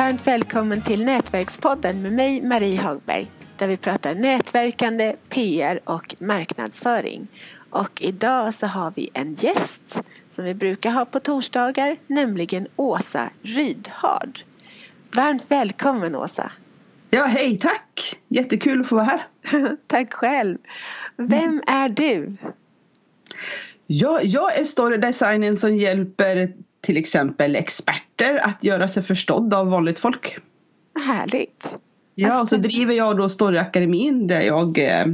Varmt välkommen till Nätverkspodden med mig Marie Hagberg där vi pratar nätverkande, PR och marknadsföring. Och idag så har vi en gäst som vi brukar ha på torsdagar, nämligen Åsa Rydhard. Varmt välkommen Åsa! Ja, hej, tack! Jättekul att få vara här. tack själv! Vem är du? Ja, jag är storydesignen som hjälper till exempel experter att göra sig förstådd av vanligt folk. Härligt! Ja, och så driver jag då Storyakademin där jag eh,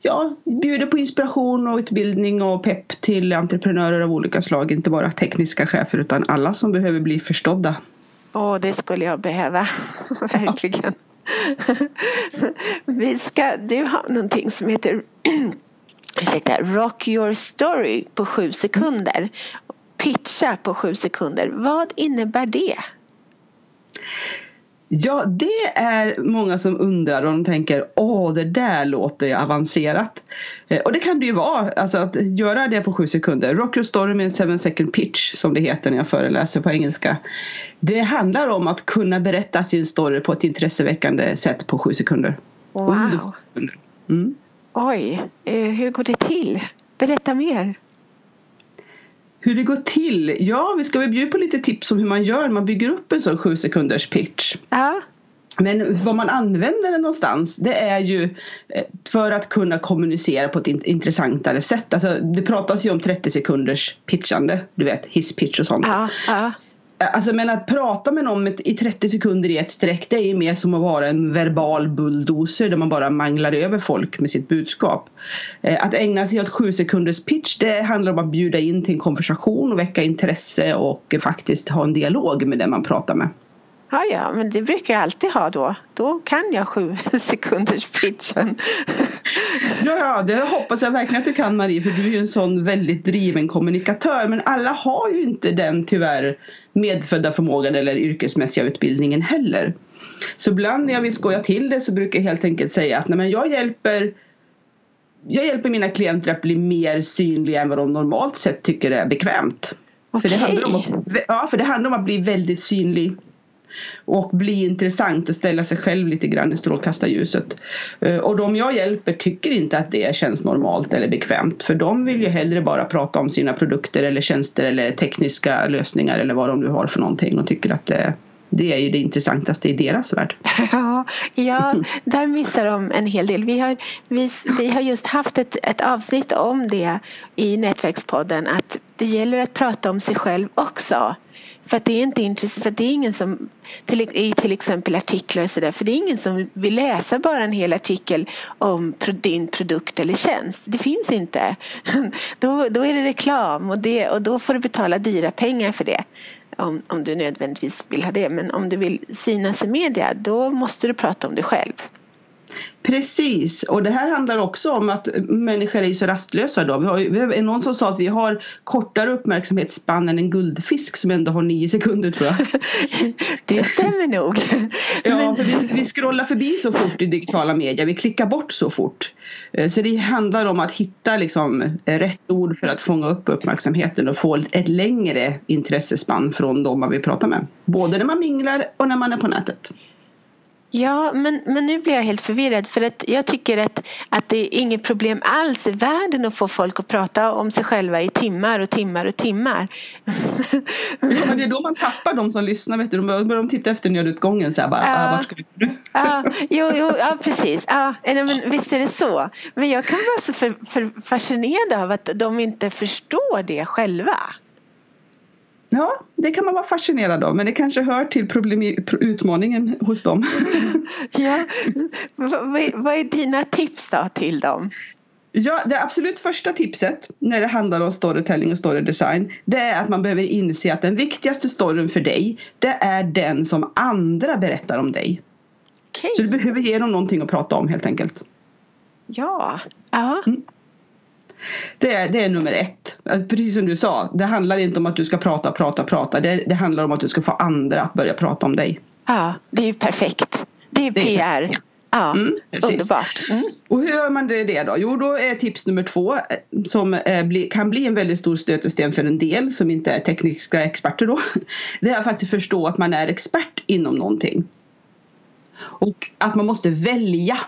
ja, bjuder på inspiration och utbildning och pepp till entreprenörer av olika slag. Inte bara tekniska chefer utan alla som behöver bli förstådda. Åh, det skulle jag behöva. Verkligen. Vi ska, du har någonting som heter ursäkta, Rock your story på sju sekunder. Pitcha på sju sekunder. Vad innebär det? Ja, det är många som undrar och de tänker åh, det där låter ju avancerat. Eh, och det kan det ju vara, alltså att göra det på sju sekunder. Rock your story med en seven second pitch som det heter när jag föreläser på engelska. Det handlar om att kunna berätta sin story på ett intresseväckande sätt på sju sekunder. Wow! Mm. Oj, eh, hur går det till? Berätta mer. Hur det går till? Ja, vi ska väl bjuda på lite tips om hur man gör. Man bygger upp en sån sju sekunders pitch. Ja. Men vad man använder den någonstans det är ju eh, för att kunna kommunicera på ett intressantare sätt. Alltså, det pratas ju om 30 sekunders pitchande, du vet hisspitch och sånt. Ja, ja. Alltså men att prata med någon i 30 sekunder i ett streck det är ju mer som att vara en verbal bulldozer där man bara manglar över folk med sitt budskap. Eh, att ägna sig åt 7 sekunders pitch det handlar om att bjuda in till en konversation och väcka intresse och faktiskt ha en dialog med den man pratar med. Ja, ja, men det brukar jag alltid ha då. Då kan jag sju sekunders pitchen. ja, det hoppas jag verkligen att du kan Marie, för du är ju en sån väldigt driven kommunikatör. Men alla har ju inte den tyvärr medfödda förmågan eller yrkesmässiga utbildningen heller. Så ibland när jag vill skoja till det så brukar jag helt enkelt säga att nej, men jag hjälper jag hjälper mina klienter att bli mer synliga än vad de normalt sett tycker är bekvämt. Okay. För, det handlar om att, ja, för det handlar om att bli väldigt synlig och bli intressant och ställa sig själv lite grann i strålkastarljuset. Eh, och de jag hjälper tycker inte att det känns normalt eller bekvämt för de vill ju hellre bara prata om sina produkter eller tjänster eller tekniska lösningar eller vad de nu har för någonting och tycker att det det är ju det intressantaste i deras värld. Ja, ja där missar de en hel del. Vi har, vi, vi har just haft ett, ett avsnitt om det i Nätverkspodden att det gäller att prata om sig själv också. För att det är inte intressant, för det är ingen som, till, i till exempel artiklar och sådär, för det är ingen som vill läsa bara en hel artikel om din produkt eller tjänst. Det finns inte. Då, då är det reklam och, det, och då får du betala dyra pengar för det. Om, om du nödvändigtvis vill ha det. Men om du vill synas i media, då måste du prata om dig själv. Precis, och det här handlar också om att människor är så rastlösa då. Vi har, vi har, någon som sa att vi har kortare uppmärksamhetsspann än en guldfisk som ändå har nio sekunder tror jag. det stämmer nog. ja, Men... för vi, vi scrollar förbi så fort i digitala medier, vi klickar bort så fort. Eh, så det handlar om att hitta liksom rätt ord för att fånga upp uppmärksamheten och få ett längre intressespann från de man vill prata med. Både när man minglar och när man är på nätet. Ja, men, men nu blir jag helt förvirrad för att jag tycker att, att det är inget problem alls i världen att få folk att prata om sig själva i timmar och timmar och timmar. Ja, men det är då man tappar de som lyssnar, vet du. De börjar titta efter nödutgången så här bara, ah, ja. vart ska vi ja, jo, jo, ja, precis. Ja, men visst är det så. Men jag kan vara så för, för fascinerad av att de inte förstår det själva. Ja, det kan man vara fascinerad av men det kanske hör till problem, utmaningen hos dem. ja. Vad är dina tips då till dem? Ja, det absolut första tipset när det handlar om storytelling och storydesign det är att man behöver inse att den viktigaste storyn för dig det är den som andra berättar om dig. Okay. Så du behöver ge dem någonting att prata om helt enkelt. Ja, ja. Mm. Det är, det är nummer ett. Precis som du sa, det handlar inte om att du ska prata, prata, prata. Det, det handlar om att du ska få andra att börja prata om dig. Ja, det är ju perfekt. Det är PR. Ja, mm, underbart. Mm. Och hur gör man det, det då? Jo, då är tips nummer två eh, som är, kan bli en väldigt stor stötesten för en del som inte är tekniska experter då. Det är att faktiskt förstå att man är expert inom någonting. Och att man måste välja.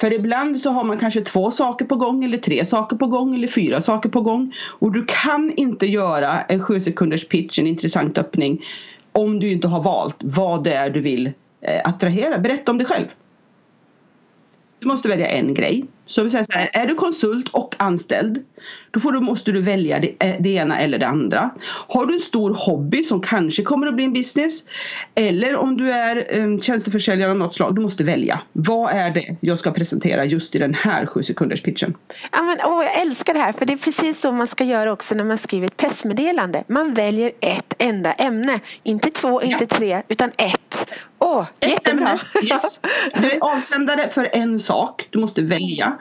För ibland så har man kanske två saker på gång eller tre saker på gång eller fyra saker på gång. Och du kan inte göra en sju sekunders pitch, en intressant öppning om du inte har valt vad det är du vill eh, attrahera. Berätta om dig själv. Du måste välja en grej. Så vi säger så här, är du konsult och anställd då får du, måste du välja det, eh, det, ena eller det andra. Har du en stor hobby som kanske kommer att bli en business eller om du är um, tjänsteförsäljare av något slag, du måste välja. Vad är det jag ska presentera just i den här sju sekunders pitchen? Ja, men, åh, jag älskar det här för det är precis så man ska göra också när man skriver ett pressmeddelande. Man väljer ett enda ämne, inte två, inte ja. tre, utan ett. Åh, jättebra! Yes. Du är avsändare för en sak, du måste välja.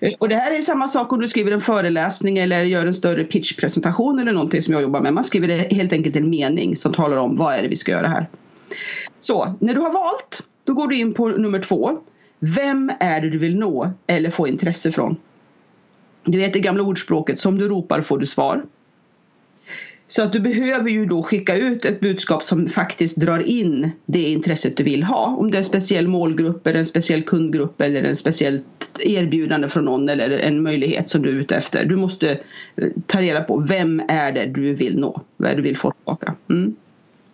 Eh, och det här är samma sak om du skriver en föreläsning eller gör en större pitchpresentation eller någonting som jag jobbar med. Man skriver helt enkelt en mening som talar om vad är det vi ska göra här. Så, när du har valt, då går du in på nummer två. Vem är det du vill nå eller få intresse från? Du vet det gamla ordspråket, som du ropar får du svar. Så att du behöver ju då skicka ut ett budskap som faktiskt drar in det intresset du vill ha. Om det är en speciell målgrupp eller en speciell kundgrupp eller en speciellt erbjudande från någon eller en möjlighet som du är ute efter. Du måste eh, ta reda på vem är det du vill nå, vad är det du vill få tillbaka. Mm.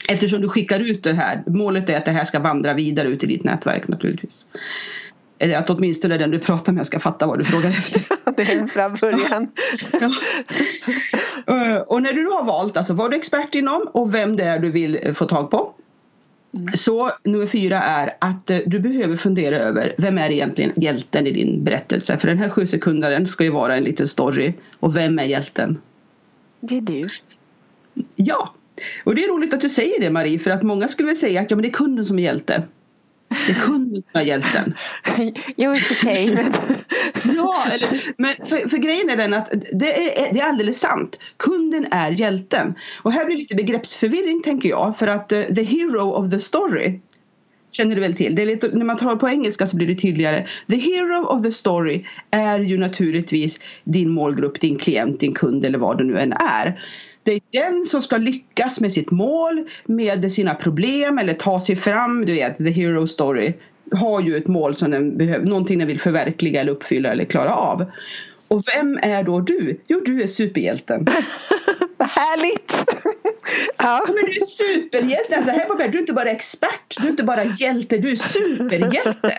Eftersom du skickar ut det här, målet är att det här ska vandra vidare ut i ditt nätverk naturligtvis. Eller att åtminstone den du pratar med ska fatta vad du frågar efter. det är en bra början. ja. Eh, och när du har valt alltså vad du är expert inom och vem det är du vill eh, få tag på. Mm. Så nummer fyra är att eh, du behöver fundera över vem är egentligen hjälten i din berättelse. För den här sju sekundaren ska ju vara en liten story. Och vem är hjälten? Det är du. Ja, och det är roligt att du säger det Marie för att många skulle väl säga att ja, men det är kunden som är hjälte. Det är kunden som är hjälten. jo, i och för sig. Ja, eller, men för, för, grejen är den att det är, det är alldeles sant. Kunden är hjälten. Och här blir lite begreppsförvirring tänker jag. För att uh, the hero of the story känner du väl till. Det är lite, när man tar på engelska så blir det tydligare. The hero of the story är ju naturligtvis din målgrupp, din klient, din kund eller vad det nu än är. Det är den som ska lyckas med sitt mål, med sina problem eller ta sig fram. Du vet, the hero story har ju ett mål som den behöver, någonting den vill förverkliga eller uppfylla eller klara av. Och vem är då du? Jo, du är superhjälten. Vad härligt! ja. Men du är superhjälte. Alltså, här på du är inte bara expert, du är inte bara hjälte, du är superhjälte.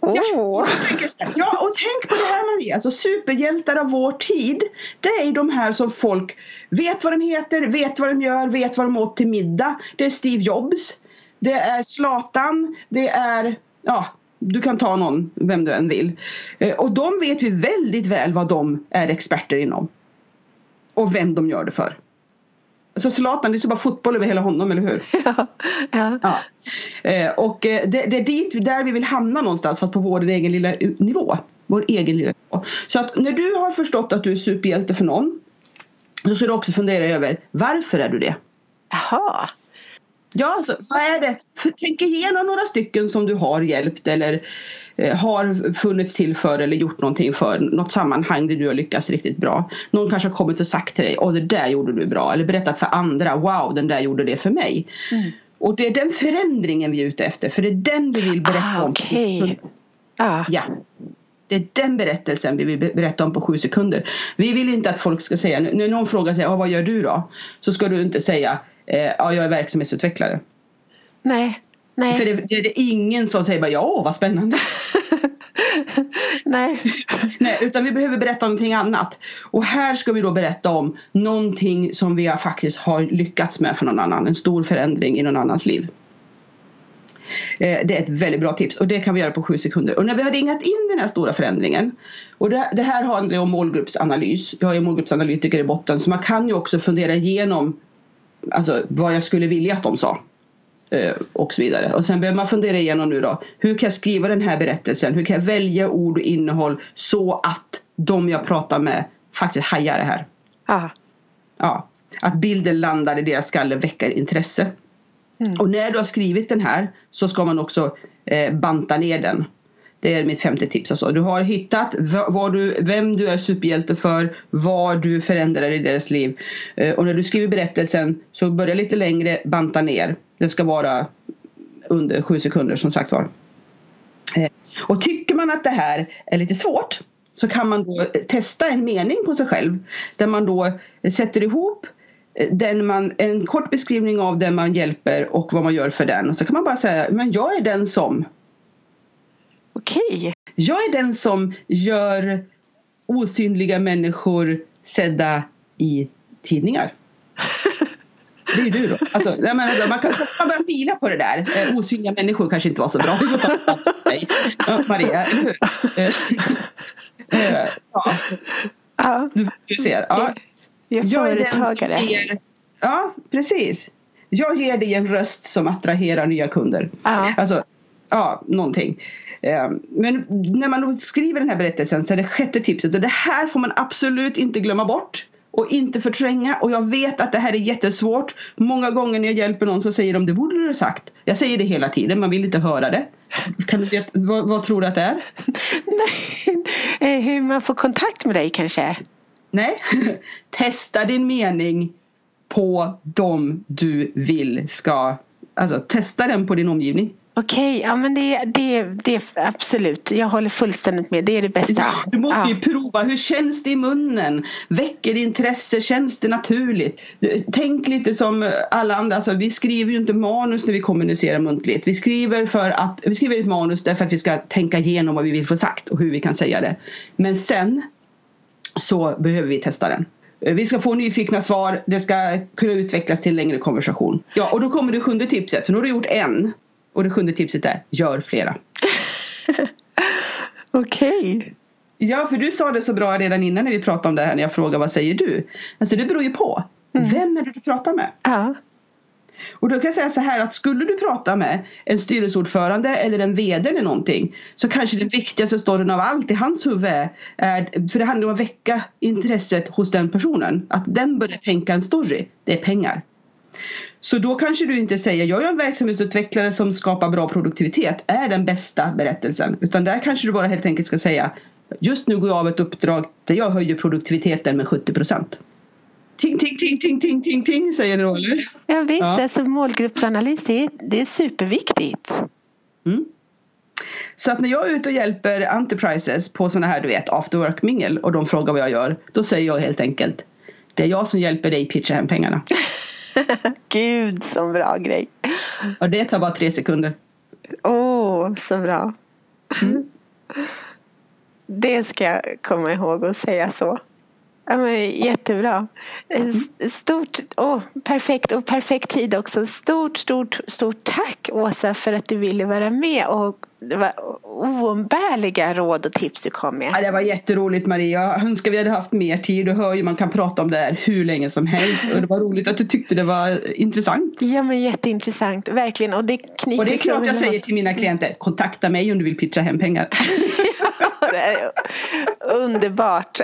Oh. Ja, ja, och tänk på det här Maria, alltså superhjältar av vår tid. Det är de här som folk vet vad de heter, vet vad de gör, vet vad de åt till middag. Det är Steve Jobs, det är Zlatan, det är, ja, du kan ta någon, vem du än vill. Eh, och de vet vi väldigt väl vad de är experter inom. Och vem de gör det för. Alltså Zlatan, det är så bara fotboll över hela honom, eller hur? Ja. ja. ja. Eh, och eh, det, det, är dit där vi vill hamna någonstans, fast på vår egen lilla nivå. Vår egen lilla nivå. Så att när du har förstått att du är superhjälte för någon, då ska du också fundera över varför är du det? Jaha. Ja, alltså, vad är det? Tänk igenom några stycken som du har hjälpt eller har funnits till för eller gjort någonting för något sammanhang där du har lyckats riktigt bra. Någon kanske har kommit och sagt till dig, åh det där gjorde du bra. Eller berättat för andra, wow den där gjorde det för mig. Mm. Och det är den förändringen vi är ute efter, för det är den vi vill berätta ah, om. Okay. Ah. Ja. Det är den berättelsen vi vill berätta om på sju sekunder. Vi vill inte att folk ska säga, när någon frågar sig, vad gör du då? Så ska du inte säga, eh, ja jag är verksamhetsutvecklare. Nej. Nej. För det, det, det, är ingen som säger bara ja, vad spännande. Nej. Nej, utan vi behöver berätta om någonting annat. Och här ska vi då berätta om någonting som vi faktiskt har lyckats med för någon annan. En stor förändring i någon annans liv. Eh, det är ett väldigt bra tips och det kan vi göra på sju sekunder. Och när vi har ringat in den här stora förändringen och det, här handlar om målgruppsanalys. Jag är målgruppsanalytiker i botten så man kan ju också fundera igenom alltså, vad jag skulle vilja att de sa. Eh, och så vidare. Och sen behöver man fundera igenom nu då. Hur kan jag skriva den här berättelsen? Hur kan jag välja ord och innehåll så att de jag pratar med faktiskt hajar det här? Aha. Ja. Att bilden landar i deras skalle väcker intresse. Mm. Och när du har skrivit den här så ska man också eh, banta ner den. Det är mitt femte tips. Alltså. Du har hittat vad du, vem du är superhjälte för, vad du förändrar i deras liv. Eh, och när du skriver berättelsen så börja lite längre, banta ner. Det ska vara under sju sekunder som sagt var. Eh, och tycker man att det här är lite svårt så kan man då eh, testa en mening på sig själv där man då sätter ihop den man, en kort beskrivning av den man hjälper och vad man gör för den. Och så kan man bara säga, men jag är den som. Okej. Okay. Jag är den som gör osynliga människor sedda i tidningar. Det är du då. Alltså, jag menar, man kan man börja fila på det där. Eh, osynliga människor kanske inte var så bra. Dig. Ja, Maria, eller hur? Eh, eh, ja. ja. Du, ser. Ja. Jag är företagare. Jag ger, ja, precis. Jag ger dig en röst som attraherar nya kunder. Ja. Alltså, ja, någonting. Ehm, men när man skriver den här berättelsen så är det sjätte tipset och det här får man absolut inte glömma bort och inte förtränga och jag vet att det här är jättesvårt. Många gånger när jag hjälper någon så säger de det borde du ha sagt. Jag säger det hela tiden, man vill inte höra det. Kan du veta, vad, vad tror du att det är? Nej, hur man får kontakt med dig kanske? Nej, testa din mening på dem du vill ska, alltså testa den på din omgivning. Okej, ja men det, det, det absolut. Jag håller fullständigt med. Det är det bästa. Ja, du måste ja. ju prova. Hur känns det i munnen? Väcker det intresse? Känns det naturligt? Tänk lite som alla andra. Alltså, vi skriver ju inte manus när vi kommunicerar muntligt. Vi skriver, för att, vi skriver ett manus därför att vi ska tänka igenom vad vi vill få sagt och hur vi kan säga det. Men sen så behöver vi testa den. Vi ska få nyfikna svar, det ska kunna utvecklas till längre konversation. Ja, och då kommer det sjunde tipset, för nu har du gjort en. Och det sjunde tipset är, gör flera. Okej. Okay. Ja, för du sa det så bra redan innan när vi pratade om det här när jag frågade vad säger du? Alltså det beror ju på. Mm. Vem är det du pratar med? Ja. Och då kan jag säga så här att skulle du prata med en styrelseordförande eller en VD eller någonting så kanske den viktigaste storyn av allt i hans huvud är, för det handlar om att väcka intresset hos den personen. Att den börjar tänka en story, det är pengar. Så då kanske du inte säger jag är en verksamhetsutvecklare som skapar bra produktivitet är den bästa berättelsen. Utan där kanske du bara helt enkelt ska säga just nu går jag av ett uppdrag där jag höjer produktiviteten med 70 procent. Ting, ting, ting, ting, ting, ting, ting, säger Rolle. Ja visst, ja. Alltså, målgruppsanalys det är, det är superviktigt. Mm. Så att när jag är ute och hjälper Enterprises på sådana här du vet after work mingel och de frågar vad jag gör då säger jag helt enkelt det är jag som hjälper dig pitcha hem pengarna. Gud så bra grej. Och det tar bara tre sekunder. Åh, oh, så bra. Mm. Det ska jag komma ihåg att säga så. Ja, men jättebra. Mm. Stort, oh, perfekt och perfekt tid också. Stort, stort, stort tack Åsa för att du ville vara med och det var oumbärliga råd och tips du kom med. Ja, det var jätteroligt Maria. Jag önskar vi hade haft mer tid. Du hör ju man kan prata om det här hur länge som helst. Och det var roligt att du tyckte det var intressant. Ja men jätteintressant, verkligen. Och det knyter Och det är klart jag säger till mina klienter, kontakta mig om du vill pitcha hem pengar. ja, det är underbart.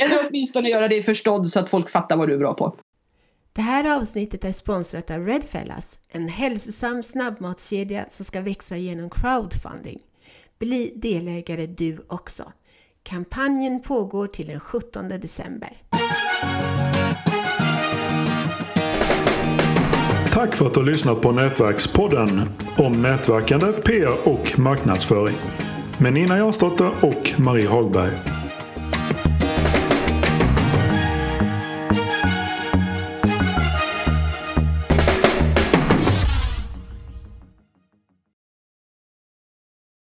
Eller åtminstone göra det förstådd så att folk fattar vad du är bra på. Det här avsnittet är sponsrat av Redfellas, en hälsosam snabbmatskedja som ska växa genom crowdfunding. Bli delägare du också. Kampanjen pågår till den 17 december. Tack för att du har lyssnat på Nätverkspodden om nätverkande, PR och marknadsföring med Nina Jansdotter och Marie Hagberg.